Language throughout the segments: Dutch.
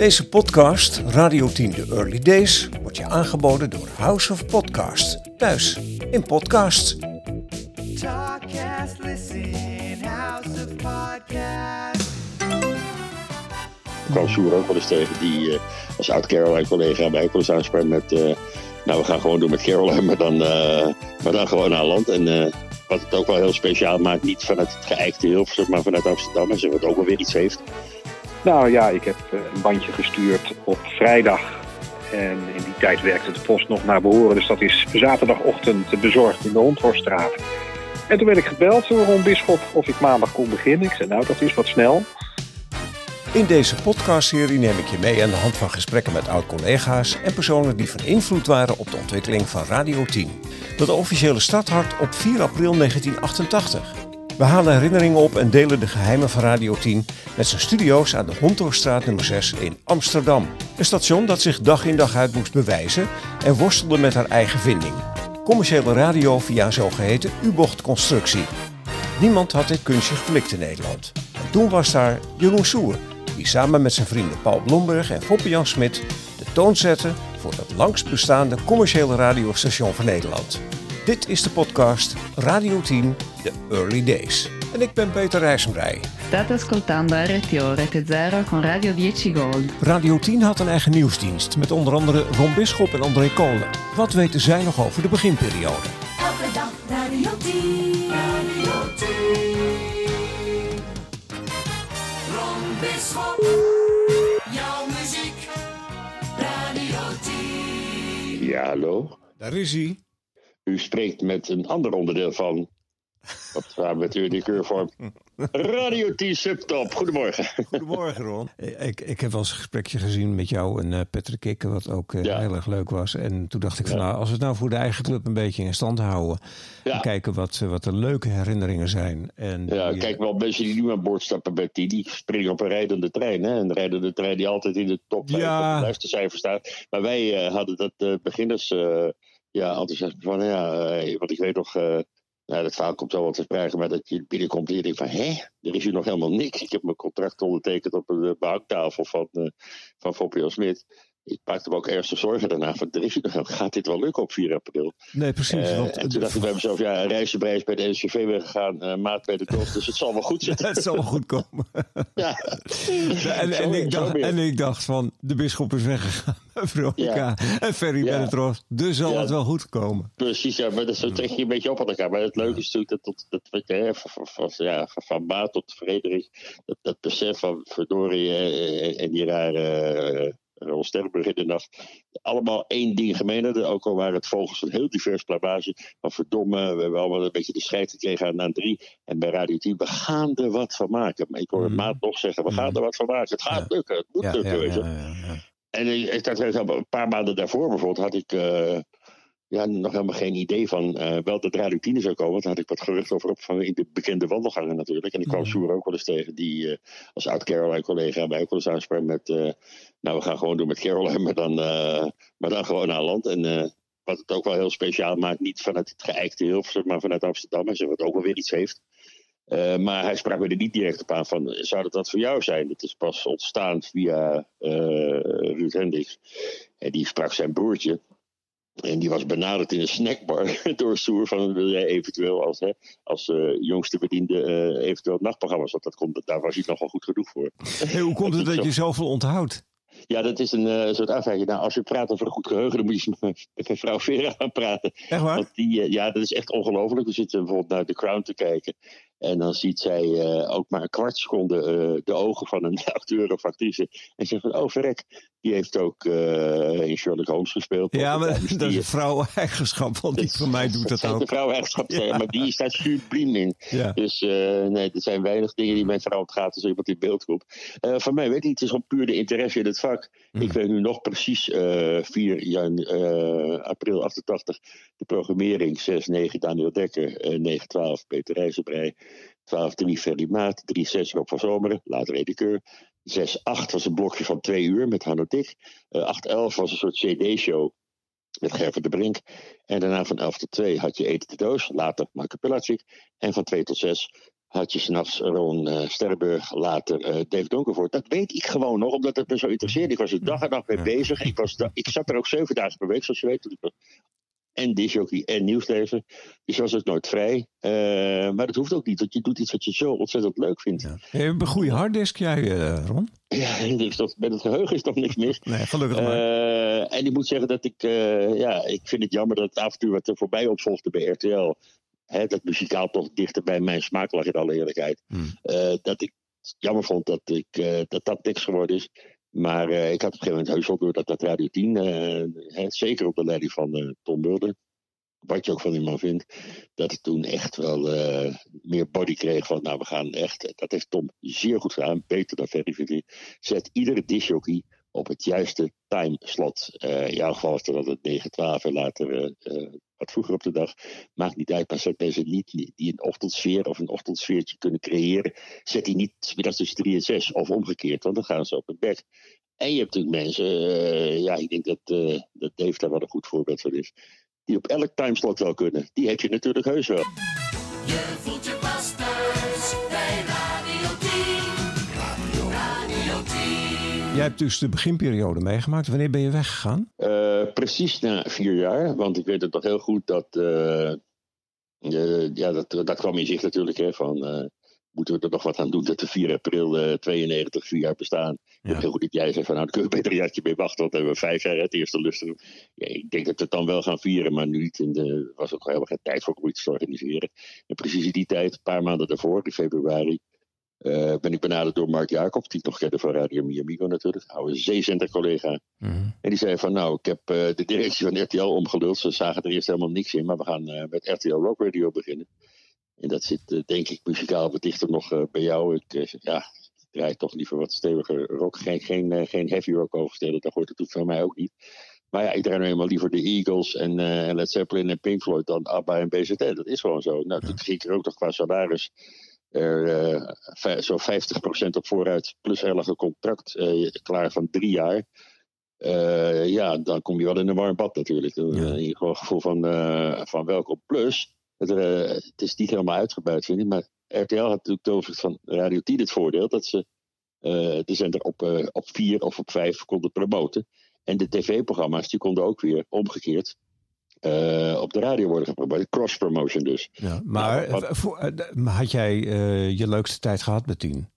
Deze podcast, Radio 10 The Early Days, wordt je aangeboden door House of Podcast. Thuis in podcasts. Talkcast, listen, House of Podcast. Ik kwam Sjoerd ook wel eens tegen, die eh, als oud Caroline-collega mij ook wel eens aansprak met... eh, nou, we gaan gewoon doen met Caroline, maar dan, eh, maar dan gewoon naar land. En eh, wat het ook wel heel speciaal maakt, niet vanuit het geëikte Hilversum, maar vanuit Amsterdam. En ze wat ook wel weer iets heeft. Nou ja, ik heb eh, een bandje gestuurd op vrijdag. En in die tijd werkte de post nog naar behoren. Dus dat is zaterdagochtend bezorgd in de Hondhorststraat. En toen werd ik gebeld door Ron Bisschop of ik maandag kon beginnen. Ik zei, nou dat is wat snel. In deze podcastserie neem ik je mee aan de hand van gesprekken met oud-collega's en personen die van invloed waren op de ontwikkeling van Radio 10. Dat officiële starthart op 4 april 1988. We halen herinneringen op en delen de geheimen van Radio 10 met zijn studio's aan de Hontorstraat nummer 6 in Amsterdam. Een station dat zich dag in dag uit moest bewijzen en worstelde met haar eigen vinding. Commerciële radio via een zogeheten U-bochtconstructie. Niemand had dit kunstje geflikt in Nederland. En toen was daar Jeroen Soer, die samen met zijn vrienden Paul Blomberg en Foppe Smit de toon zette voor het langst bestaande commerciële radiostation van Nederland. Dit is de podcast Radio 10, The Early Days. En ik ben Peter Rijsenbrij. State ascoltando RTO Rete Zero con Radio 10 Gold. Radio 10 had een eigen nieuwsdienst met onder andere Ron Bisschop en André Kolen. Wat weten zij nog over de beginperiode? Elke dag Radio 10. Radio 10. Ron Bisschop. Jouw muziek. Radio 10. Ja, hallo. Daar is hij. U spreekt met een ander onderdeel van... Wat waar met u die keurvorm? Radio 10 Subtop. Goedemorgen. Goedemorgen Ron. Ik, ik heb wel eens een gesprekje gezien met jou en eh, Patrick Kikke, wat ook eh, Ja. heel erg leuk was. En toen dacht ik van Ja. nou, als we het nou voor de eigen club een beetje in stand houden. Ja. En kijken wat, eh, wat de leuke herinneringen zijn. En Ja, die, kijk wel, mensen die nu aan boord stappen bij die, die springen op een rijdende trein. Hè? Een rijdende trein die altijd in de top vijf Ja. van de luistercijfer staat. Maar wij eh, hadden dat eh, beginners eh, ja, enthousiasme van, ja, eh, want ik weet nog, eh, nou, dat verhaal komt zo wel te sprake, maar dat je binnenkomt en je denkt van, hé, er is hier nog helemaal niks. Ik heb mijn contract ondertekend op een uh, behangtafel van, eh van Foppio Smit. Ik maakte me ook ernstig zorgen daarna van, er is gaat dit wel lukken op 4 april? nee, precies. Eh, want, en toen dacht ik bij mezelf, ja, reizenprijs bij de NCV weggegaan, eh maat bij de dof, dus het zal wel goed zitten. het zal wel goed komen. Ja. en, en, ik dacht, weer. en ik dacht van, de bisschop is weggegaan. Veronica en Ferry Ja. Benetros. Dus zal Ja. het wel goed komen. Precies, ja, maar dat, zo trek je een beetje op aan elkaar. Maar het leuke is natuurlijk dat, dat, dat hè, van, van, ja, van, Baat tot Frederik, dat, dat besef van verdorie eh, en, en die rare uh, Ron Sterrenburg in de nacht, allemaal één ding gemeen hadden. Ook al waren het vogels van heel divers plavage. Van verdomme, we hebben allemaal een beetje de scheid gekregen aan, aan drie. En bij Radio 10, we gaan er wat van maken. Maar ik hoor een Mhm. maat nog zeggen, we gaan er wat van maken. Het gaat Ja. lukken, het moet Ja, lukken. ja. En ik, ik een paar maanden daarvoor bijvoorbeeld had ik eh, ja, nog helemaal geen idee van eh, wel dat Radio 10 zou komen. Want daar had ik wat gerucht over opgevangen in de bekende wandelgangen natuurlijk. En ik kwam. Sjoerd ook wel eens tegen, die eh, als oud Caroline-collega mij ook wel eens aansprak met... eh, nou, we gaan gewoon doen met Caroline, maar dan, maar dan gewoon naar land. En wat het ook wel heel speciaal maakt, niet vanuit het geëikte Hilversum, maar vanuit Amsterdam. En ze wat ook wel weer iets heeft. Maar hij sprak me er niet direct op aan van, zou dat wat voor jou zijn? Het is pas ontstaan via Ruud Hendricks. En die sprak zijn broertje. En die was benaderd in een snackbar door Soer van wil jij eventueel als, hè, als eh, jongste bediende eh, eventueel nachtprogramma's. Want dat komt, daar was hij nog wel goed genoeg voor. Hey, hoe komt het dat je zoveel onthoudt? Ja, dat is een eh, soort afwijking. Nou, als je praat over een goed geheugen, dan moet je met mijn vrouw Vera gaan praten. Echt waar? Want die, ja, dat is echt ongelooflijk. We zitten bijvoorbeeld naar The Crown te kijken. En dan ziet zij eh, ook maar een kwart seconde eh, de ogen van een acteur of actrice. En zegt van, oh verrek, die heeft ook eh, in Sherlock Holmes gespeeld. Ja, maar dat is een vrouweneigenschap, want die van mij doet dat de ook. vrouweneigenschap, Ja. maar die staat subliem in. Ja. Dus nee, er zijn weinig dingen die mijn vrouw ontgaat als iemand in beeld komt. Van mij weet ik niet, het is gewoon puur de interesse in het vak. Hmm. Ik weet nu nog precies eh 4 jan, april 88 de programmering 6-9 Daniel Dekker, eh 9-12 Peter Rijzenbrei, 12-3 Ferry Maat, 3-6 Rob van Zomeren, later Edekeur. 6-8 was een blokje van twee uur met Hanno Dik. Eh 8-11 was een soort CD-show met Gervert de Brink. En daarna van 11 tot 2 had je Eten de Doos, later Marco Pelagic. En van 2 tot 6 had je s'nachts Ron eh, Sterrenburg, later eh, Dave Donkervoort. Dat weet ik gewoon nog, omdat het me zo interesseerde. Ik was er dag en nacht mee bezig. Ik, was ik zat er ook zeven dagen per week, zoals je weet. ik was- En disjockey en nieuwslezer. Dus je was ook nooit vrij. Eh, maar dat hoeft ook niet, want je doet iets wat je zo ontzettend leuk vindt. Ja. Je hebt een goede harddisk, jij, eh, Ron? Ja, dus dat, met het geheugen is toch niks mis. Nee, gelukkig maar. Eh, en ik moet zeggen dat ik, ja, ik vind het jammer dat het avontuur wat er voorbij opvolgde bij RTL, hè, dat muzikaal toch dichter bij mijn smaak lag in alle eerlijkheid, Hmm. dat ik het jammer vond dat ik, dat, dat niks geworden is. Maar eh, ik had op een gegeven moment heus wel door dat dat Radio 10, eh, hè, zeker op de leiding van eh, Tom Mulder, wat je ook van die man vindt, dat het toen echt wel meer body kreeg van, nou we gaan echt, dat heeft Tom zeer goed gedaan, beter dan Ferry vind. Zet iedere disjockey op het juiste timeslot. Eh in jouw geval was het altijd 9, 12 en later wat vroeger op de dag. Maakt niet uit, maar zet mensen niet die een ochtendsfeer of een ochtendsfeertje kunnen creëren. Zet die niet middags tussen 3 en 6 of omgekeerd, want dan gaan ze op het bed. En je hebt natuurlijk mensen, eh, ja, ik denk dat, eh, dat Dave daar wel een goed voorbeeld van is. Die op elk timeslot wel kunnen. Die heb je natuurlijk heus wel. Jij hebt dus de beginperiode meegemaakt. Wanneer ben je weggegaan? Eh, precies na vier jaar, want ik weet het nog heel goed dat. eh, eh, ja, dat, dat kwam in zich natuurlijk, hè, van. moeten we er nog wat aan doen dat de 4 april eh 92 vier jaar bestaan? Ja. heel goed dat jij zegt van nou, kun je beter een jaartje mee wachten, want dan hebben we vijf jaar hè, het eerste lustrum. Ja, ik denk dat we het dan wel gaan vieren, maar nu niet. In de, er was ook helemaal geen tijd voor om iets te organiseren. En precies in die tijd, een paar maanden daarvoor, in februari, eh, ben ik benaderd door Mark Jacob, die ik nog kende van Radio Miamigo natuurlijk, oude zeezender-collega. Mhm. En die zei van nou, ik heb eh, de directie van RTL omgeluld. Ze zagen er eerst helemaal niks in, maar we gaan eh, met RTL Rock Radio beginnen. En dat zit denk ik muzikaal wat dichter nog bij jou. Ik ja, ik draai toch liever wat steviger rock. Geen, geen, geen heavy rock overstellen, daar hoort het toe van mij ook niet. Maar ja, ik draai nu eenmaal liever de Eagles en Led Zeppelin en Pink Floyd dan ABBA en BZN. Dat is gewoon zo. Nou, toen ging ik er ook nog qua salaris er eh, zo'n 50% op vooruit, plus contract eh, klaar van drie jaar. Eh, ja, dan kom je wel in een warm bad natuurlijk. Ja. geval een gevoel van, van welkom. Plus, het, het is niet helemaal uitgebuit, vind ik. Maar RTL had natuurlijk opzichte van Radio 10 het voordeel dat ze de zender op, op vier of op vijf konden promoten. En de tv-programma's die konden ook weer omgekeerd eh, op de radio worden gepromoot. Cross-promotion dus. Ja, maar Nou, wat- eh, voor- eh, maar had jij je leukste tijd gehad met tien?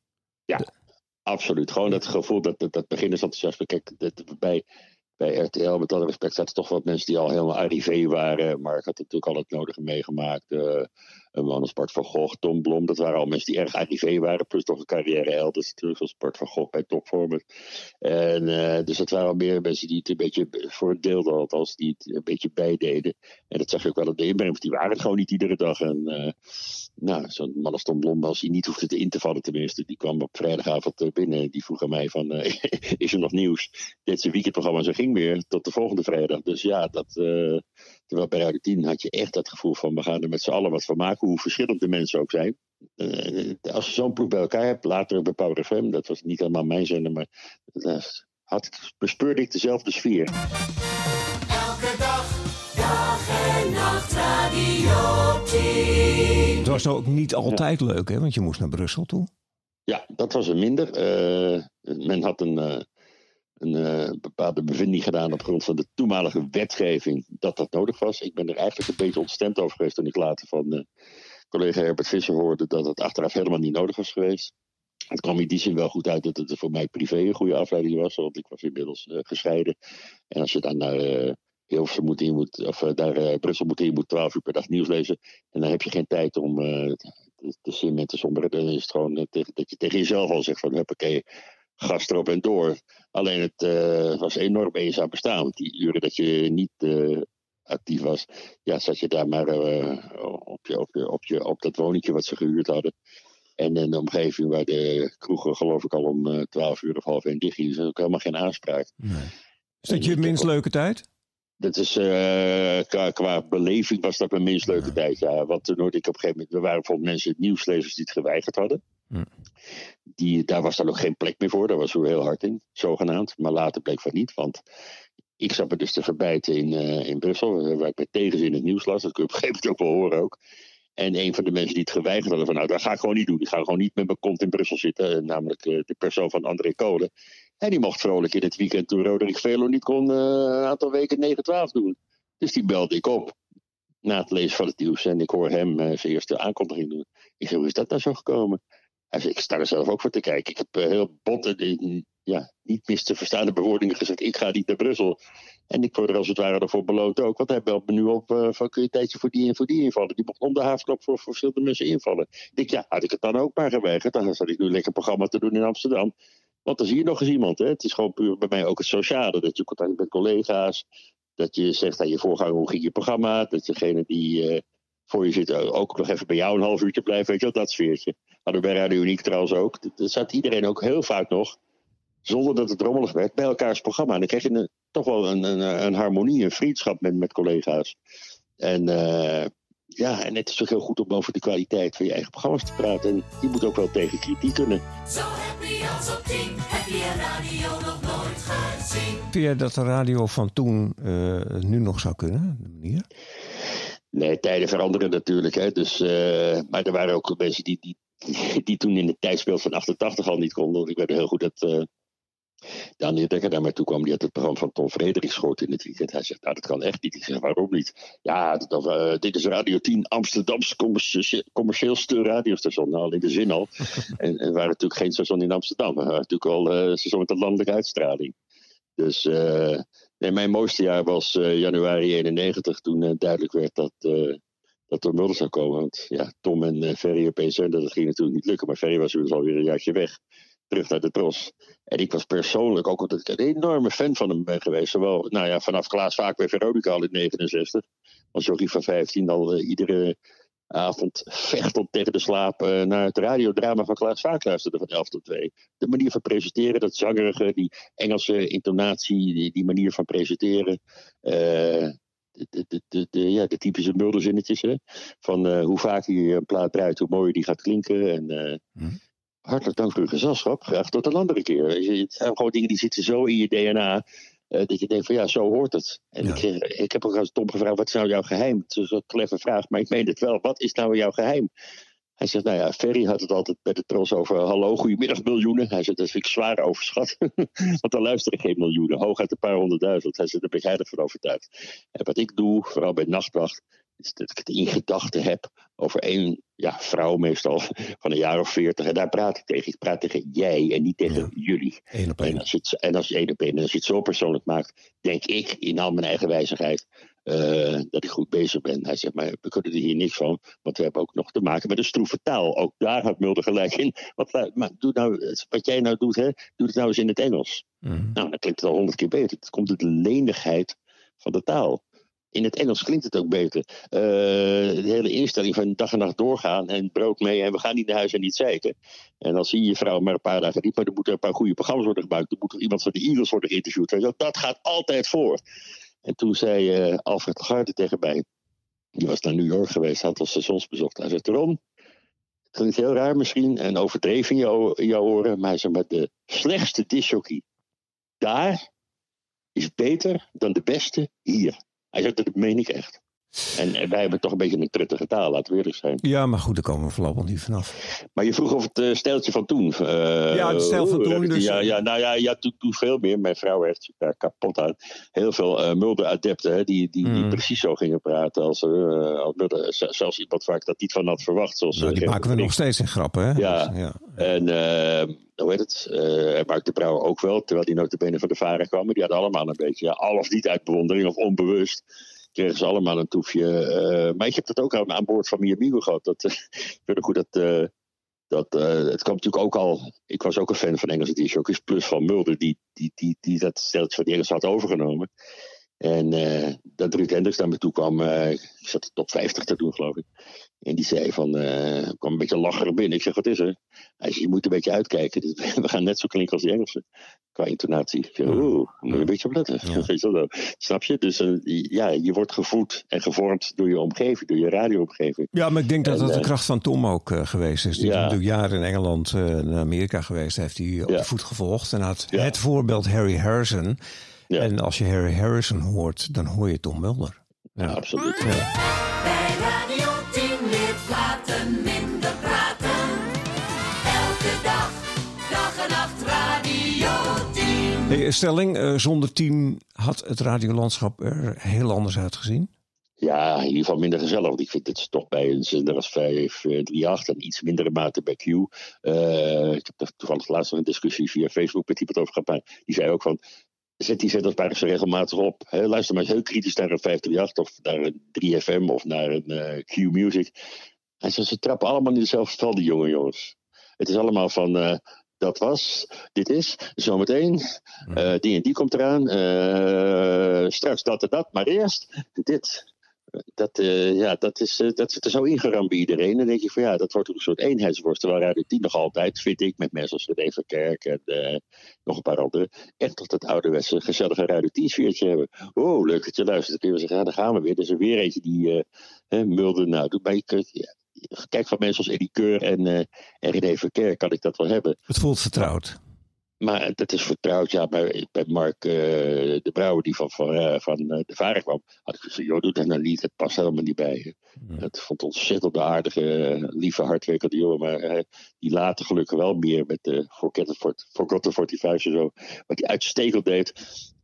Absoluut. Gewoon dat gevoel, dat, dat, dat beginnersenthousiasme. Kijk, dat, bij, bij RTL, met alle respect, zaten toch wat mensen die al helemaal arrivé waren. Mark had natuurlijk al het nodige meegemaakt. eh een man als Bart van Gogh, Tom Blom. Dat waren al mensen die erg arrivé waren. Plus toch een carrière elders natuurlijk, zoals Bart van Gogh bij Topvormers. En eh, dus dat waren al meer mensen die het een beetje, voor een deel dan althans, die het een beetje bijdeden. En dat zag je ook wel op de inbreng, die waren het gewoon niet iedere dag. En eh, nou, zo'n man als Tom Blom, als hij niet hoefde te in te vallen tenminste, die kwam op vrijdagavond eh, binnen. Die vroeg aan mij van, is er nog nieuws? Dit is een weekendprogramma, ze ging weer tot de volgende vrijdag. Dus ja, dat, terwijl bij Radio 10 had je echt dat gevoel van, we gaan er met z'n allen wat van maken, hoe verschillend de mensen ook zijn. Eh, als je zo'n ploeg bij elkaar hebt, later bij Power FM, dat was niet helemaal mijn zender, maar eh, had bespeurde ik dezelfde sfeer. Elke dag, dag en nacht Radio 10. Het was nou ook niet altijd leuk, hè? Want je moest naar Brussel toe. Ja, dat was er minder. Eh, men had een, eh, een eh, bepaalde bevinding gedaan op grond van de toenmalige wetgeving dat dat nodig was. Ik ben er eigenlijk een beetje ontstemd over geweest toen ik later van eh, collega Herbert Visser hoorde dat het achteraf helemaal niet nodig was geweest. Het kwam in die zin wel goed uit dat het voor mij privé een goede afleiding was, want ik was inmiddels eh, gescheiden. En als je dan naar Hilversum moet, in moet, of naar Brussel moet, in, moet 12 uur per dag nieuws lezen. En dan heb je geen tijd om te, zien met de sombere. Dan is het gewoon dat je tegen jezelf al zegt van huppakee, gas erop en door. Alleen het eh, was enorm eenzaam bestaan. Want die uren dat je niet eh, actief was, ja, zat je daar maar eh, op, je, op, je, op, je, op dat woningje wat ze gehuurd hadden. En in de omgeving waar de kroegen geloof ik al om eh, 12 uur of half één dicht gingen. Dus is ook helemaal geen aanspraak. Is dat je minst leuke tijd? Dat is, eh, qua, qua beleving was dat mijn minst leuke tijd. Ja. Want toen hoorde ik op een gegeven moment, er waren bijvoorbeeld mensen, nieuwslezers die het geweigerd hadden. Die, daar was dan ook geen plek meer voor, daar was we heel hard in, zogenaamd. Maar later bleek van niet, want ik zat me dus te verbijten in, eh, in Brussel, eh, waar ik met tegenzin het nieuws las. Dat kun je op een gegeven moment ook wel horen ook. En een van de mensen die het geweigerd hadden van nou, dat ga ik gewoon niet doen. Ik ga gewoon niet met mijn kont in Brussel zitten. eh, Namelijk de persoon van André Kolen. En die mocht vrolijk in het weekend toen Roderick Velo niet kon een aantal weken 9-12 doen. Dus die belde ik op. Na het lezen van het nieuws. En ik hoor hem eh, zijn eerste aankondiging doen. Ik zei, hoe is dat nou zo gekomen? Ik sta er zelf ook voor te kijken. Ik heb eh, heel bot en eh, ja, niet mis te verstaande bewoordingen gezegd. Ik ga niet naar Brussel. En ik word er als het ware ervoor beloond ook. Want hij belt me nu op van kun je een tijdje voor die en voor die invallen. Die mocht om de haafknop voor, voor verschillende mensen invallen. Ik denk, ja, had ik het dan ook maar geweigerd. Dan zat ik nu lekker programma te doen in Amsterdam. Want dan zie je nog eens iemand. Hè. Het is gewoon puur bij mij ook het sociale. Dat je contact hebt met collega's. Dat je zegt aan je voorganger hoe ging je programma. Dat degene die eh, voor je zit ook nog even bij jou een half uurtje blijft. Weet je wel, dat sfeertje. Hadden we bij Radio Uniek trouwens ook. Er zat iedereen ook heel vaak nog, zonder dat het rommelig werd, bij elkaars programma. En dan krijg je een, toch wel een, een, een harmonie, een vriendschap met, met collega's. En eh, ja, en het is ook heel goed om over de kwaliteit van je eigen programma's te praten. En die moet ook wel tegen kritiek kunnen. Zo happy als op tien heb je radio nog nooit gezien. Vind jij dat de radio van toen eh, nu nog zou kunnen? De manier? Nee, tijden veranderen natuurlijk. Hè. Dus, eh, maar er waren ook mensen die, die, die toen in het tijdsbeeld van 88 al niet konden. Want ik weet heel goed dat eh Daniel Dekker mij toe kwam. Die had het programma van Tom Fredericks gehoord in het weekend. Hij zegt, nou dat kan echt niet. Ik zeg, waarom niet? Ja, dat, eh, dit is Radio 10 Amsterdamse commercie- commercieelste radiostation. Nou, in de zin al. en er waren natuurlijk geen station in Amsterdam. Er waren natuurlijk wel eh station met een landelijke uitstraling. Dus eh, nee, mijn mooiste jaar was januari 91. Toen duidelijk werd dat, dat er Mulder zou komen. Want ja, Tom en eh, Ferry opeens zenden, dat ging natuurlijk niet lukken. Maar Ferry was inmiddels alweer een jaartje weg. Terug naar de tros. En ik was persoonlijk ook ik een enorme fan van hem ben geweest. Zowel nou ja, vanaf Klaas Vaak bij Veronica al in 69. Als jochie van 15 al eh, iedere avond vechtend tegen de slaap eh, naar het radiodrama van Klaas Vaak luisterde van 11 tot 2. De manier van presenteren, dat zangerige, die Engelse intonatie, die, die manier van presenteren. eh, de, de, de, de, ja, de typische mulderzinnetjes. Hè? Van eh, hoe vaak je een plaat draait, hoe mooier die gaat klinken. En, eh, Hm. Hartelijk dank voor uw gezelschap. Graag tot een andere keer. Het zijn gewoon dingen die zitten zo in je DNA. eh, dat je denkt van ja, zo hoort het. En Ja. ik, ik heb ook aan Tom gevraagd, wat is nou jouw geheim? Het is een cleve vraag, maar ik meen het wel. Wat is nou jouw geheim? Hij zegt, nou ja, Ferry had het altijd bij de tros over hallo, goedemiddag miljoenen. Hij zegt, dat vind ik zwaar overschat. Want dan luisteren geen miljoenen, hooguit een paar honderdduizend. Hij zegt, daar ben ik heilig van overtuigd. En wat ik doe, vooral bij Nachtwacht, is dat ik het in gedachten heb over één ja, vrouw meestal van een jaar of veertig. En daar praat ik tegen. Ik praat tegen jij en niet tegen Ja. jullie. Op En als, je het, en als je één op één, en als je het zo persoonlijk maakt, denk ik in al mijn eigen wijzigheid eh, dat ik goed bezig ben. Hij zegt, maar we kunnen er hier niks van, want we hebben ook nog te maken met een stroeve taal. Ook daar had Mulder gelijk in. Want, lu- maar doe nou, wat jij nou doet, hè, doe het nou eens in het Engels. Mhm. Nou, dan klinkt het al honderd keer beter. Het komt uit de lenigheid van de taal. In het Engels klinkt het ook beter. Eh, de hele instelling van dag en nacht doorgaan en brood mee en we gaan niet naar huis en niet zeiken. En dan zie je je vrouw maar een paar dagen niet, maar er moeten een paar goede programma's worden gemaakt. Er moet er iemand van de Eagles worden geïnterviewd. Dat gaat altijd voor. En toen zei eh, Alfred Lagarde tegen mij, die was naar New York geweest, had al stations bezocht. Hij zei, Ron, het klinkt heel raar misschien en overdreven in jouw, oren, maar hij zei, maar de slechtste disjockey daar is beter dan de beste hier. Hij zegt, dat meen ik echt. En, wij hebben toch een beetje een truttige taal, laten we eerlijk zijn. Ja, maar goed, daar komen we voorlopig niet vanaf. Maar je vroeg of het eh, steltje van toen. eh, Ja, het stijl van toen, dus- Ja, ja, nou ja, ja toen, toen veel meer. Mijn vrouw werd zich daar kapot aan. Heel veel eh Mulder-adepten die, die, die Mm. precies zo gingen praten. Als, eh als Mulder, Z- zelfs iemand waar ik dat niet van had verwacht. Zoals, Nou, eh, die maken we nog steeds in grappen, hè? Ja. Dus, ja. En eh, hoe heet het? eh en Mark de Brouwer ook wel, terwijl die notabene van de varen kwamen. Die hadden allemaal een beetje, ja, al of niet uit bewondering of onbewust, kregen ze allemaal een toefje. eh, maar ik heb dat ook aan, boord van Miamigo gehad. Dat, ik weet goed dat, eh, dat eh, het kwam natuurlijk ook al, ik was ook een fan van Engelse discjockeys, plus van Mulder, die, die, die, die dat steltje van die Engels had overgenomen. En dat Ruud Hendricks naar me toe kwam, ik zat de top 50 te doen geloof ik. En die zei van, eh kwam een beetje lacherig binnen. Ik zeg, wat is er? Hij zei, je moet een beetje uitkijken. We gaan net zo klinken als die Engelsen. Qua intonatie. Ik zeg, oeh, moet je een beetje opletten. Ja. Snap je? Dus eh, ja, je wordt gevoed en gevormd door je omgeving, door je radioomgeving. Ja, maar ik denk dat En, dat de eh, kracht van Tom ook eh, geweest is. Die is natuurlijk jaren in Engeland naar Amerika geweest. Heeft hij op Ja. de voet gevolgd. En had Ja. het voorbeeld Harry Harrison. Ja. En als je Harry Harrison hoort, dan hoor je Tom Mulder. Ja. Absoluut. Bij Radio Hey, stelling, eh, zonder tien had het radiolandschap er heel anders uitgezien. Ja, in ieder geval minder gezellig. Want ik vind het toch bij een zender als 538 en iets mindere mate bij Q. Eh, ik heb toevallig laatst nog een discussie via Facebook met iemand over gehad. Die zei ook van, zet die maar eens regelmatig op. Luister maar eens heel kritisch naar een 538 of naar een 3FM of naar een eh, Q Music. Hij zei, ze trappen allemaal in dezelfde val, die jonge jongens. Het is allemaal van, eh, dat was, dit is, zometeen, eh, die en die komt eraan, eh, straks dat en dat, maar eerst dit. Dat, eh, ja, dat, is, dat zit er zo ingeramd bij iedereen. En dan denk je van ja, dat wordt ook een soort eenheidsworst. Terwijl Radio 10 nog altijd, vind ik, met mensen als René Verkerk en nog een paar anderen, echt tot het ouderwetse gezellige Radio 10 sfeertje hebben. Oh, leuk dat je luistert. Dan kun je wel zeggen, ja, daar gaan we weer. Er is er weer eentje die eh hè, Mulder nou doet. Maar je kunt, ja, kijk van mensen als Eddie Keur en, en René Verkerk kan ik dat wel hebben. Het voelt vertrouwd. Maar dat is vertrouwd, ja. Bij, bij Mark eh, de Brouwer, die van, van, eh, van de Varen kwam, had ik gezegd: joh, doe dat nou niet, het past helemaal niet bij. Het vond ontzettend de aardige, lieve, hardwerkende jongen. Maar die later gelukkig wel meer met de Forgotten Fort- Forgotten 45 en zo. Wat hij uitstekend deed.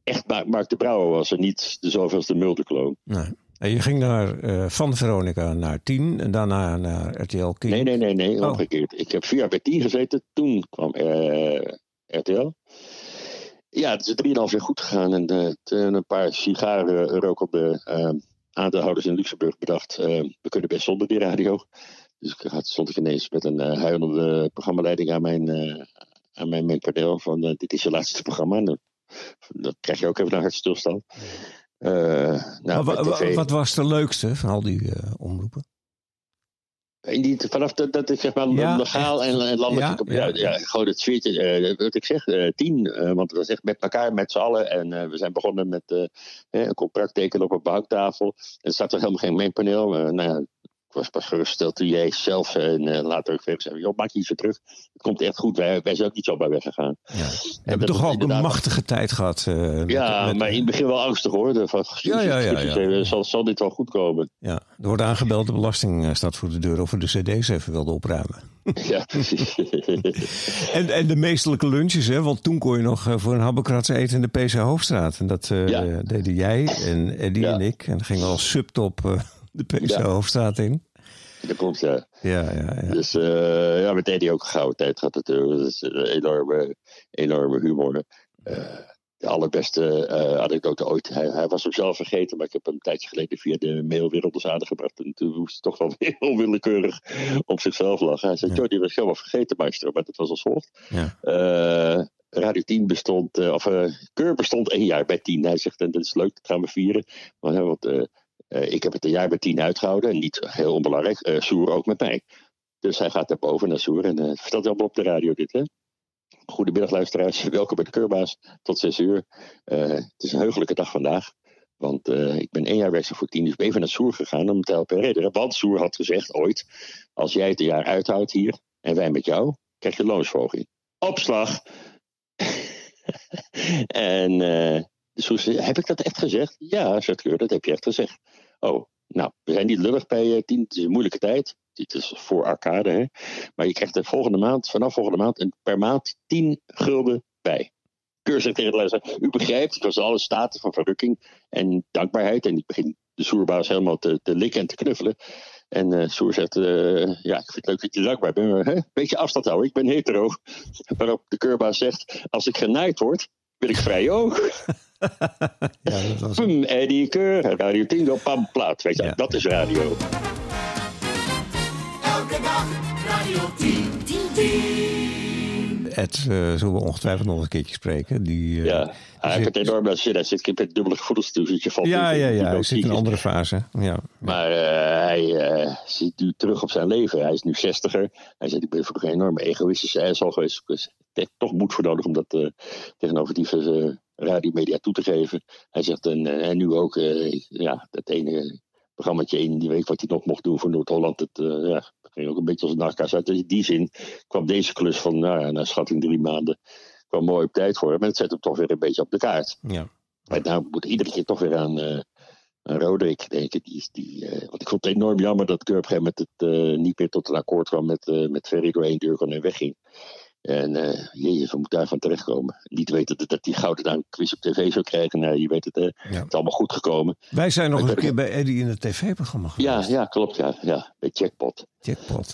Echt, Mark, de Brouwer was er niet de zoveelste mulderkloon. Nee. En je ging naar, eh, van Veronica naar 10 en daarna naar RTL King. Nee, nee, nee, nee, Oh. omgekeerd. Ik heb vier jaar bij 10 gezeten, toen kwam eh, RTL. Ja, het is drieënhalf jaar goed gegaan en eh, toen een paar sigaren rokende eh, aandeelhouders in Luxemburg bedacht, eh, we kunnen best zonder die radio. Dus ik had, stond ik ineens met een uh, huilende programmaleiding aan mijn, aan mijn, mijn van dit is je laatste programma. En dan, dan krijg je ook even een hartstilstand. Nou, bij wa- TV wat was de leukste van al die eh, omroepen? Die, vanaf dat, dat ik zeg maar Ja, legaal en, en landelijk. Ja, Ja, ja. gewoon het sfeertje. eh, wat ik zeg, eh, tien. eh, want we echt met elkaar, met z'n allen. En eh, we zijn begonnen met eh, een contract tekenen op een banktafel. En er staat er helemaal geen meenpaneel. Eh, nou ja, ik was pas gerustgesteld toen jij zelf en eh, later ook even zei: joh, maak je iets weer terug. Het komt echt goed. Wij, wij zijn ook niet zomaar weggegaan. Ja. We dat hebben toch ook een machtige tijd gehad. eh, Ja, met- maar in het begin wel angstig hoor. Van, Ja, ja, ja, ja. eh, Zal, zal dit wel goed komen? ja. Er wordt aangebeld, de belasting eh, staat voor de deur of we de cd's even wilden opruimen. ja, precies. En, en de meestelijke lunches, hè? want toen kon je nog eh, voor een habbekrats eten in de PC Hoofdstraat. En dat eh, Ja. deden jij en Eddie Ja. en ik. En dan gingen we als subtop eh, de PC Ja. Hoofdstraat in. dat klopt, ja. Ja, ja, ja. Dus eh, ja, met Eddie ook een gouden tijd gehad natuurlijk. Dat is een enorme, enorme humor. Eh, de allerbeste eh anekdote ooit. Hij, hij was hem zelf vergeten, maar ik heb hem een tijdje geleden via de mailwereld eens aangebracht. En toen moest hij toch wel weer onwillekeurig op zichzelf lachen. Hij zei, Ja. joh, die was helemaal vergeten, maestro. Maar dat was als volgt. ja. Radio 10 bestond, of Keur bestond één jaar bij 10. Hij zegt, en dat is leuk, dat gaan we vieren. Maar, want eh, ik heb het een jaar bij 10 uitgehouden. En niet heel onbelangrijk, eh Soer ook met mij. Dus hij gaat naar boven naar Soer en eh, vertelt allemaal op de radio dit. Hè? Goedemiddag luisteraars, welkom bij de Keurbaas. Tot 6 uur. Het is een heugelijke dag vandaag. Want ik ben één jaar werkzaam voor 10, dus ben even naar Soer gegaan om te helpen herinneren. Want Soer had gezegd ooit, als jij het een jaar uithoudt hier en wij met jou, krijg je loonsverhoging. Opslag! en de zei, heb ik dat echt gezegd? Ja, zegt Keur, dat heb je echt gezegd. Oh, nou, we zijn niet lullig bij eh 10. Het is een moeilijke tijd. Dit is voor arcade, hè. Maar je krijgt er volgende maand, vanaf volgende maand, een, per maand 10 gulden bij. Keur zegt tegen de luisteraar, u begrijpt, het was alle staten van verrukking en dankbaarheid. En ik begin de Soerbaas helemaal te, likken en te knuffelen. En eh Soer zegt, eh, ja, ik vind het leuk dat je dankbaar bent, hè, beetje afstand houden, ik ben hetero. Waarop de keurbaas zegt, als ik genaaid word, wil ik vrij ook. ja, dat was Pum, Eddie Keur, Radio Tingo, pam, plaat. Weet je, Ja. dat is radio. Elke dag Radio 10. 10, 10. Ed, eh, zullen we ongetwijfeld nog een keertje spreken. Die, eh, Ja, hij heeft het enorm naar zin. Hij zit ik met dubbele gevoelens toe, dus je valt ja, ja, ja. die Hij zit in een andere fase. Ja. Maar eh, hij eh, ziet nu terug op zijn leven. Hij is nu zestiger. Hij zegt, ik ben vroeger een enorme egoïstische asshole geweest. Dus ik heb toch moed voor nodig om dat eh, tegenover diverse radiomedia toe te geven. Hij zegt, en, eh, en nu ook, eh, ja, dat ene programmaatje in die week wat hij nog mocht doen voor Noord-Holland. Het eh, ja, ging ook een beetje als een nachtkaars uit. Dus in die zin kwam deze klus van, nou ja, naar schatting drie maanden, kwam mooi op tijd voor hem. Maar het zet hem toch weer een beetje op de kaart. ja. En nou moet iedere keer toch weer aan, eh aan Roderick denken. Die, is- die, want ik vond het enorm jammer dat Keur op een gegeven moment het, niet meer tot een akkoord kwam met, met Ferry door één deur en wegging. En uh, jezus, we moeten daarvan terechtkomen. Niet weten dat, dat die gouden quiz op tv zou krijgen. Nee, je weet het, uh, ja. het is allemaal goed gekomen. Wij zijn nog een keer bij Eddie in het tv-programma geweest. Ja, ja, klopt, ja. ja bij Jackpot. Jackpot.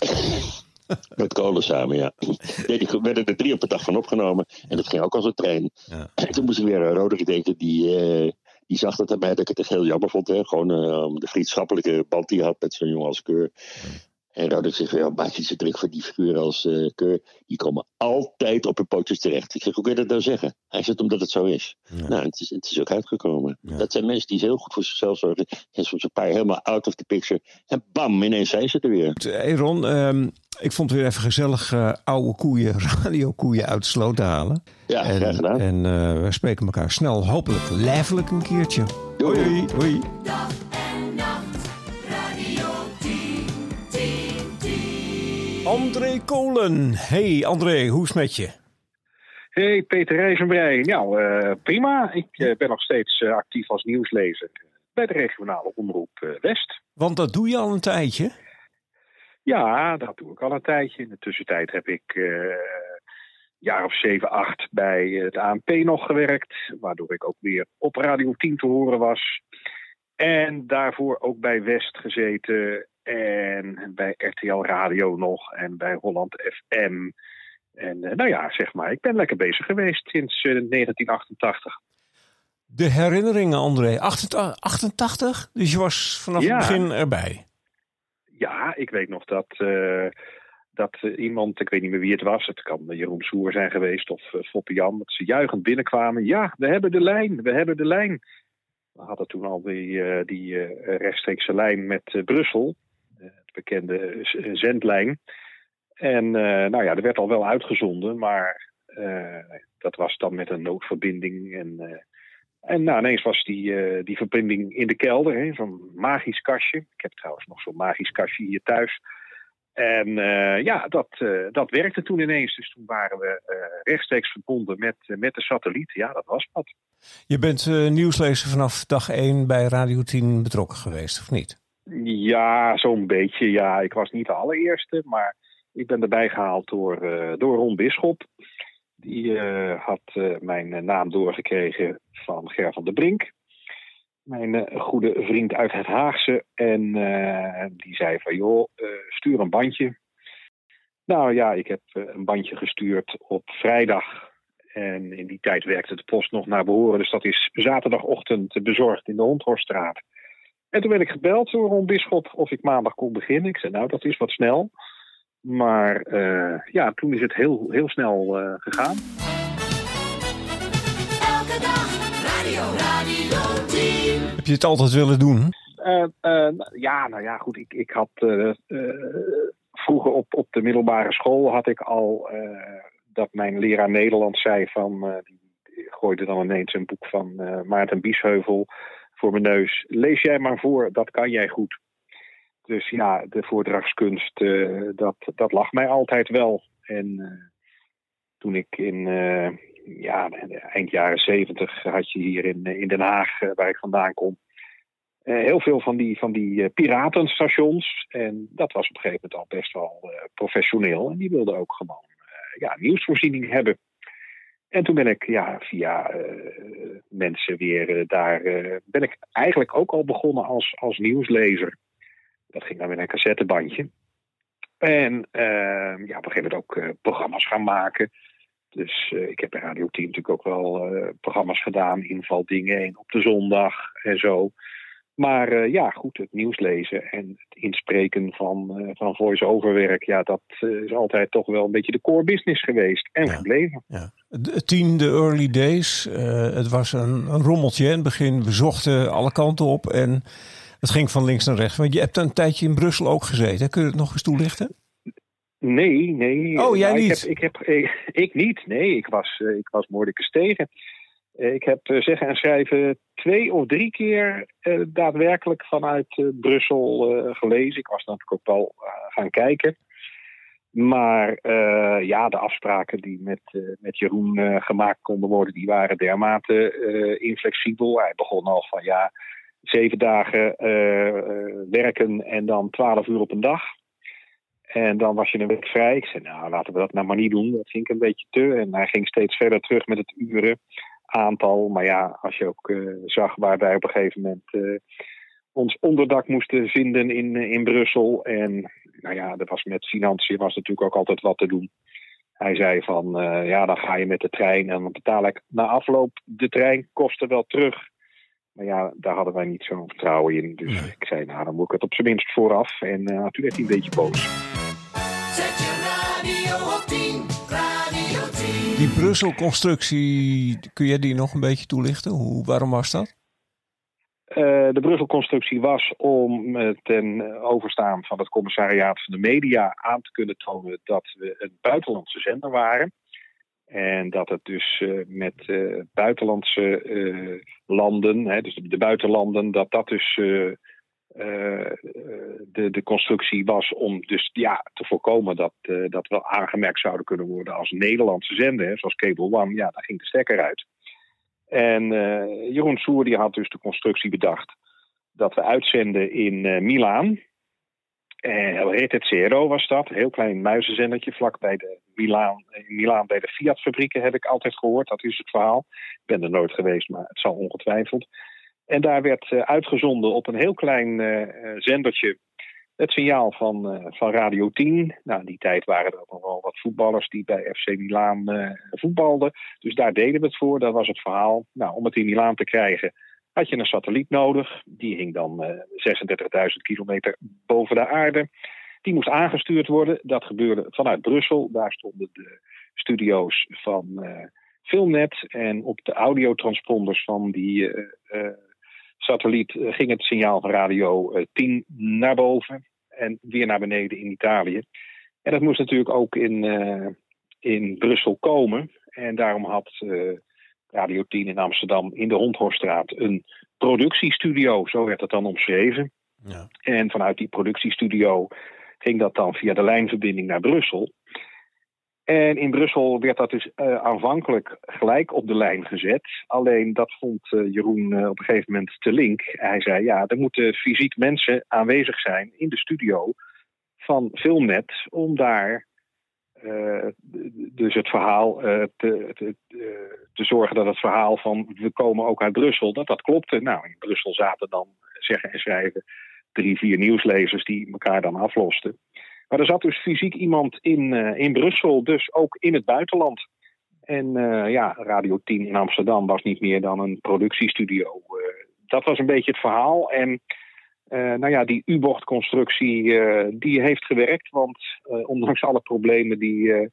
Met kolen samen, ja. Nee, die werden er drie op de dag van opgenomen. En dat ging ook als een trein. Ja. En toen moest ik weer aan Roderick denken, die, uh, die zag dat erbij dat ik het echt heel jammer vond. Hè? Gewoon uh, de vriendschappelijke band die hij had met zo'n jongen als Keur. Ja. En Roderick zegt, ja, magische truc voor die figuren als uh, Keur. Die komen altijd op hun pootjes terecht. Ik zeg, hoe kun je dat nou zeggen? Hij zegt, omdat het zo is. Ja. Nou, het is, het is ook uitgekomen. Dat zijn mensen die heel goed voor zichzelf zorgen. En soms een paar helemaal out of the picture. En bam, ineens zijn ze er weer. Hey Ron, um, ik vond het weer even gezellig uh, oude koeien, radiokoeien uit de sloot te halen. Ja, en, graag gedaan. En uh, we spreken elkaar snel, hopelijk lijfelijk een keertje. Doei. Hoi, hoi. André Kolen. Hey André, hoe is het met je? Hey Peter Rijzenbrei. Nou, uh, prima. Ik uh, ben nog steeds uh, actief als nieuwslezer bij de regionale omroep West. Want dat doe je al een tijdje? Ja, dat doe ik al een tijdje. In de tussentijd heb ik een jaar of zeven, acht bij het ANP nog gewerkt. Waardoor ik ook weer op Radio 10 te horen was. En daarvoor ook bij West gezeten. En bij RTL Radio nog. En bij Holland FM. En uh, nou ja, zeg maar, ik ben lekker bezig geweest sinds uh, 1988. De herinneringen, André. 88? Dus je was vanaf ja. het begin erbij? Ja, ik weet nog dat, uh, dat iemand, ik weet niet meer wie het was, het kan Jeroen Soer zijn geweest of uh, Foppe Jan, dat ze juichend binnenkwamen. Ja, we hebben de lijn, we hebben de lijn. We hadden toen al die, uh, die rechtstreekse lijn met Brussel, bekende zendlijn. En uh, nou ja, er werd al wel uitgezonden, maar uh, dat was dan met een noodverbinding. En, uh, en nou, ineens was die, die verbinding in de kelder, zo'n magisch kastje. Ik heb trouwens nog zo'n magisch kastje hier thuis. En ja, dat, dat werkte toen ineens. Dus toen waren we rechtstreeks verbonden met, met de satelliet. Ja, dat was wat. Je bent nieuwslezer vanaf dag 1 bij Radio 10 betrokken geweest, of niet? Ja, zo'n beetje. Ja, ik was niet de allereerste, maar ik ben erbij gehaald door, uh, door Ron Bisschop. Die uh, had uh, mijn naam doorgekregen van Ger van der Brink. Mijn goede vriend uit het Haagse. En die zei van joh, stuur een bandje. Nou ja, ik heb een bandje gestuurd op vrijdag. En in die tijd werkte de post nog naar behoren. Dus dat is zaterdagochtend bezorgd in de Hondhorststraat. En toen werd ik gebeld door Ron Bisschop of ik maandag kon beginnen. Ik zei nou, dat is wat snel. Maar uh, ja, toen is het heel, heel snel uh, gegaan. Elke dag radio, radio 10. Heb je het altijd willen doen? Uh, ja, nou ja, goed. Ik, ik had vroeger op, op de middelbare school had ik al dat mijn leraar Nederlands zei van die gooide dan ineens een boek van Maarten Biesheuvel voor mijn neus. Lees jij maar voor, dat kan jij goed. Dus ja, de voordragskunst, uh, dat, dat lag mij altijd wel. En uh, toen ik in uh, ja, eind jaren zeventig had je hier in, in Den Haag, waar ik vandaan kom, heel veel van die, van die piratenstations. En dat was op een gegeven moment al best wel professioneel. En die wilden ook gewoon ja, nieuwsvoorziening hebben. En toen ben ik ja, via mensen weer daar, ben ik eigenlijk ook al begonnen als, als nieuwslezer. Dat ging dan met een cassettebandje. En uh, ja, op een gegeven moment ook programma's gaan maken. Dus ik heb bij Radio 10 natuurlijk ook wel programma's gedaan, invaldingen en op de zondag en zo. Maar ja, goed, het nieuws lezen en het inspreken van, van voice-over werk, ja, dat is altijd toch wel een beetje de core business geweest en ja, gebleven. Ja. Tien, de early days, het was een, een rommeltje in het begin. We zochten alle kanten op en het ging van links naar rechts. Want je hebt een tijdje in Brussel ook gezeten. Kun je het nog eens toelichten? Nee, nee. Oh, jij nou, niet? Ik, heb, ik, heb, ik, ik, niet, nee. Ik was, ik was tegen. Ik heb zeggen en schrijven twee of drie keer uh, daadwerkelijk vanuit Brussel gelezen. Ik was natuurlijk ook wel gaan kijken. Maar ja, de afspraken die met, met Jeroen gemaakt konden worden, die waren dermate inflexibel. Hij begon al van ja, zeven dagen werken en dan twaalf uur op een dag. En dan was je een week vrij. Ik zei, nou, laten we dat nou maar niet doen. Dat vind ik een beetje te. En hij ging steeds verder terug met het uren aantal. Maar ja, als je ook eh, zag waar wij op een gegeven moment eh, ons onderdak moesten vinden in, eh, in Brussel. En nou ja, er was met financiën was natuurlijk ook altijd wat te doen. Hij zei van, ja, dan ga je met de trein en dan betaal ik na afloop de treinkosten wel terug. Maar ja, daar hadden wij niet zo'n vertrouwen in. Dus Nee. ik zei, nou, dan moet ik het op zijn minst vooraf. En toen werd hij een beetje boos. Die Brussel-constructie, kun jij die nog een beetje toelichten? Hoe, waarom was dat? Eh, de Bruggelconstructie was om ten overstaan van het commissariaat van de media aan te kunnen tonen dat we een buitenlandse zender waren. En dat het dus eh, met eh, buitenlandse landen, hè, dus de, de buitenlanden, dat dat dus de, de constructie was om dus ja, te voorkomen dat, eh, dat we aangemerkt zouden kunnen worden als Nederlandse zender, zoals Cable One. Ja, daar ging de stekker uit. En eh, Jeroen Soer die had dus de constructie bedacht dat we uitzenden in eh Milaan. En Rete Zero was dat, een heel klein muizenzendertje vlak bij de Milaan, in Milaan bij de Fiat-fabrieken heb ik altijd gehoord. Dat is het verhaal. Ik ben er nooit geweest, maar het zal ongetwijfeld. En daar werd eh, uitgezonden op een heel klein eh, eh, zendertje het signaal van, van Radio 10. Nou, in die tijd waren er ook nog wel wat voetballers die bij FC Milaan voetbalden. Dus daar deden we het voor, dat was het verhaal. Nou, om het in Milaan te krijgen had je een satelliet nodig. Die hing dan eh 36.000 kilometer boven de aarde. Die moest aangestuurd worden. Dat gebeurde vanuit Brussel. Daar stonden de studio's van eh, Filmnet. En op de audiotransponders van die satelliet eh, ging het signaal van radio eh, 10 naar boven. En weer naar beneden in Italië. En dat moest natuurlijk ook in, eh, in Brussel komen. En daarom had eh, Radio 10 in Amsterdam in de Hondhorststraat een productiestudio. Zo werd het dan omschreven. Ja. En vanuit die productiestudio ging dat dan via de lijnverbinding naar Brussel. En in Brussel werd dat dus eh, aanvankelijk gelijk op de lijn gezet. Alleen dat vond eh, Jeroen eh, op een gegeven moment te link. Hij zei, ja, er moeten fysiek mensen aanwezig zijn in de studio van Filmnet... om daar dus het verhaal te, te, te zorgen dat het verhaal van we komen ook uit Brussel, dat dat klopte. Nou, in Brussel zaten dan zeggen en schrijven drie, vier nieuwslezers die elkaar dan aflosten. Maar er zat dus fysiek iemand in, eh, in Brussel, dus ook in het buitenland. En eh, ja, Radio 10 in Amsterdam was niet meer dan een productiestudio. Eh, dat was een beetje het verhaal. En nou ja, die U-bochtconstructie eh, die heeft gewerkt. Want ondanks alle problemen die,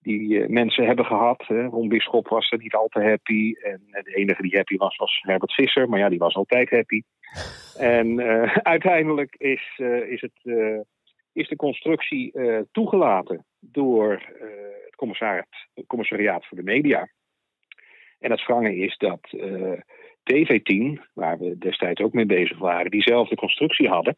die mensen hebben gehad. Hè, Ron Bisschop was er niet al te happy. En de enige die happy was, was Herbert Visser. Maar ja, die was altijd happy. En uiteindelijk is, is, het, is de constructie eh, toegelaten door eh, het commissariaat, het commissariaat voor de media. En het wrange is dat eh, TV10, waar we destijds ook mee bezig waren, diezelfde constructie hadden.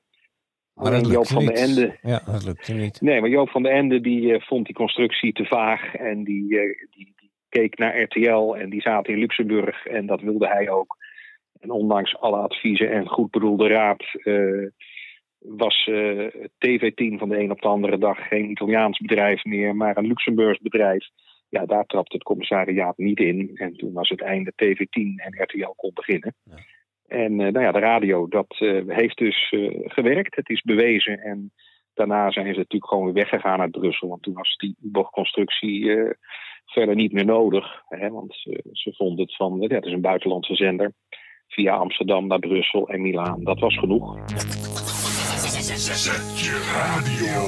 Maar dat Joop van niet. den Ende Ja, dat lukte niet. Nee, maar Joop van den Ende die, vond die constructie te vaag. En die, die, die keek naar RTL en die zaten in Luxemburg. En dat wilde hij ook. En ondanks alle adviezen en goed bedoelde raad... was eh, TV10 van de een op de andere dag geen Italiaans bedrijf meer... maar een Luxemburgs bedrijf. Ja, daar trapte het commissariaat niet in. En toen was het einde TV10 en RTL kon beginnen. Ja. En eh, nou ja, de radio, dat eh, heeft dus gewerkt. Het is bewezen en daarna zijn ze natuurlijk gewoon weer weggegaan uit Brussel. Want toen was die U-bochtconstructie eh, verder niet meer nodig. Hè, want ze, ze vonden het van, ja, het is een buitenlandse zender. Via Amsterdam naar Brussel en Milaan. Dat was genoeg. Zet radio.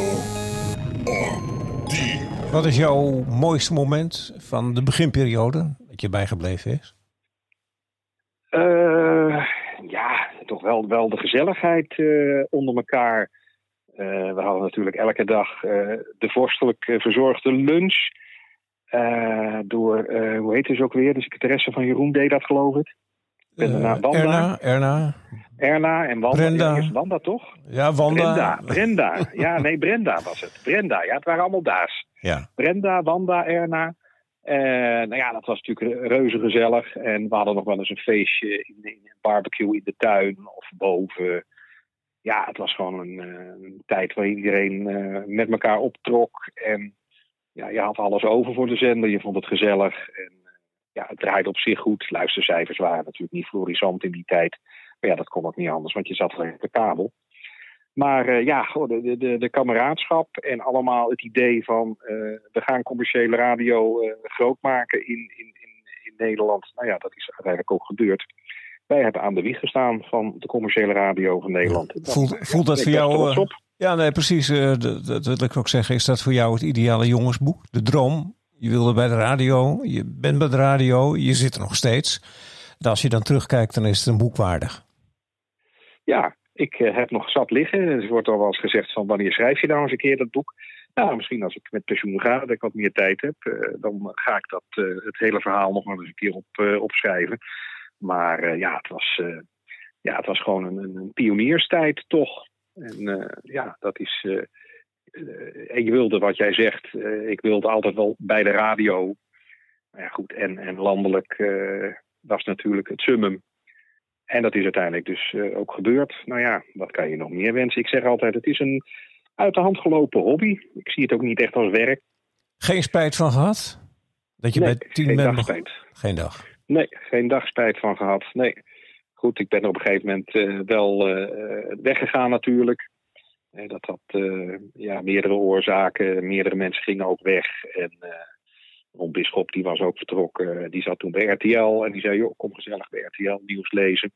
Wat is jouw mooiste moment van de beginperiode dat je bijgebleven is? Eh, ja, toch wel, wel de gezelligheid eh, onder elkaar. Eh, we hadden natuurlijk elke dag de vorstelijk verzorgde lunch. Door, hoe heet ze ook weer? De secretaresse van Jeroen deed dat, geloof ik. Eh, daarna Wanda. Erna, Erna. Erna en Wanda. Brenda. Ja, eerst Wanda, toch? Ja, Wanda. Brenda. Brenda. Ja, nee, Brenda was het. Brenda. Ja, het waren allemaal daas. Ja. Brenda, Wanda, Erna. Eh, nou ja, dat was natuurlijk reuze gezellig. En we hadden nog wel eens een feestje in, in een barbecue in de tuin of boven. ja, het was gewoon een, eh, een tijd waar iedereen eh, met elkaar optrok. En ja, je had alles over voor de zender. Je vond het gezellig. En ja, het draaide op zich goed. Luistercijfers waren natuurlijk niet florissant in die tijd. Maar ja, dat kon ook niet anders, want je zat alleen op de kabel. Maar eh, ja, goh, de, de- de, kameraadschap en allemaal het idee van eh, we gaan commerciële radio eh, groot maken in, in, in, in Nederland. Nou ja, dat is uiteindelijk ook gebeurd. Wij hebben aan de wieg gestaan van de commerciële radio van Nederland. Voelt, ja, voelt dat voor jou... ja, nee, precies. dat, dat wil ik ook zeggen. Is dat voor jou het ideale jongensboek? De droom? Je wilde bij de radio, je bent bij de radio, je zit er nog steeds. En als je dan terugkijkt, dan is het een boek waardig. Ja, ik eh, heb nog zat liggen. Er wordt al wel eens gezegd van wanneer schrijf je nou eens een keer dat boek? Nou, misschien als ik met pensioen ga, dat ik wat meer tijd heb, eh, dan ga ik dat, eh, het hele verhaal nog wel eens een keer op, opschrijven. Maar ja, het was, ja, het was gewoon een, een, pionierstijd toch. En ja, dat is. Eh, je wilde wat jij zegt, eh, ik wilde altijd wel bij de radio. Nou ja, goed, en, en landelijk eh, was natuurlijk het summum. En dat is uiteindelijk dus ook gebeurd. Nou ja, wat kan je nog meer wensen? Ik zeg altijd, het is een uit de hand gelopen hobby. Ik zie het ook niet echt als werk. Geen spijt van gehad? Dat je Nee, bij tien geen bent dag spijt. Geen dag. Nee, geen dag spijt van gehad. Nee. Goed, ik ben er op een gegeven moment wel eh, weggegaan natuurlijk. Dat had eh, ja, meerdere oorzaken. Meerdere mensen gingen ook weg. En eh Ron Bisschop die was ook vertrokken. Die zat toen bij RTL. En die zei, joh, kom gezellig bij RTL nieuws lezen.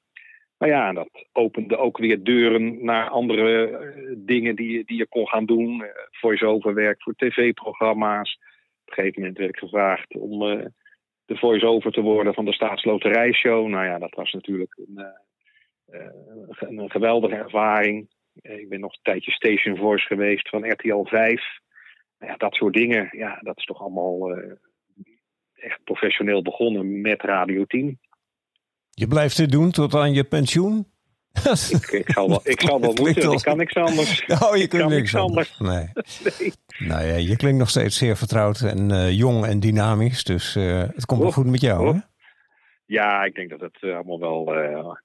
Maar ja, dat opende ook weer deuren naar andere eh, dingen die, die je kon gaan doen. Eh, voice-over werk voor tv-programma's. Op een gegeven moment werd ik gevraagd om de voice-over te worden van de Staatsloterijshow. Nou ja, dat was natuurlijk een, een geweldige ervaring. Eh, ik ben nog een tijdje station voice geweest van RTL 5. Nou ja, dat soort dingen, ja, dat is toch allemaal eh, echt professioneel begonnen met Radio 10. Je blijft dit doen tot aan je pensioen? Ik, ik zal wel, ik zal wel moeten, als- ik kan niks anders. Oh, je Ik kunt kan niks anders. Nee. Nee. Nou ja, je klinkt nog steeds zeer vertrouwd en eh, jong en dynamisch. Dus het komt wel Oh, goed met jou, oh. hè? Ja, ik denk dat het allemaal wel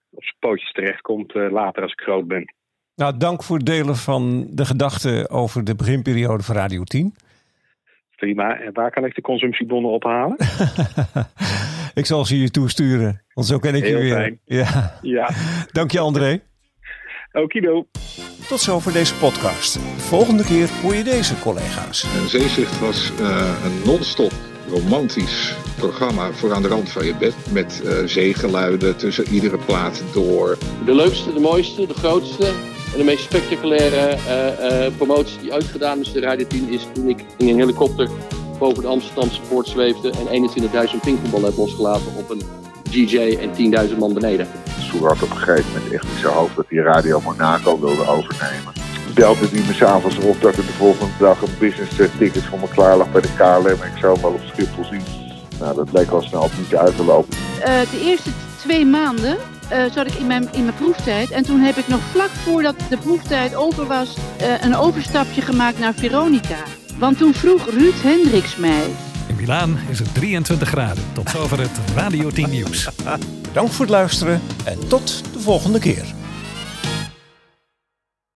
op zijn pootjes terechtkomt eh, later als ik groot ben. Nou, dank voor het delen van de gedachten over de beginperiode van Radio 10. Prima. En waar kan ik de consumptiebonnen ophalen? ik zal ze je toesturen, want zo ken ik je Heel weer. fijn. Ja. Ja, Dank je, André. okido. Tot zover deze podcast. Volgende keer hoor je deze collega's. Zeezicht was eh, een non-stop romantisch programma voor aan de rand van je bed. Met eh, zeegeluiden tussen iedere plaat door. De leukste, de mooiste, de grootste en de meest spectaculaire eh, eh, promotie die ooit gedaan is de Radio 10 is toen ik in een helikopter boven de Amsterdamse poort zweefde en 21.000 pingpongballen heb losgelaten op een DJ en 10.000 man beneden. Soer had op een gegeven moment echt in zijn hoofd dat hij Radio Monaco wilde overnemen. Belde hij me s'avonds op dat er de volgende dag een business eh, ticket voor me klaar lag bij de KLM. En ik zou hem wel op Schiphol zien. Nou, dat leek al snel niet uit te lopen. Eh, de eerste twee maanden eh, zat ik in mijn, in mijn proeftijd. En toen heb ik nog vlak voordat de proeftijd over was, eh, een overstapje gemaakt naar Veronica. Want toen vroeg Ruud Hendricks mij. In Milaan is het 23 graden. Tot zover het Radio 10 nieuws. Dank voor het luisteren en tot de volgende keer.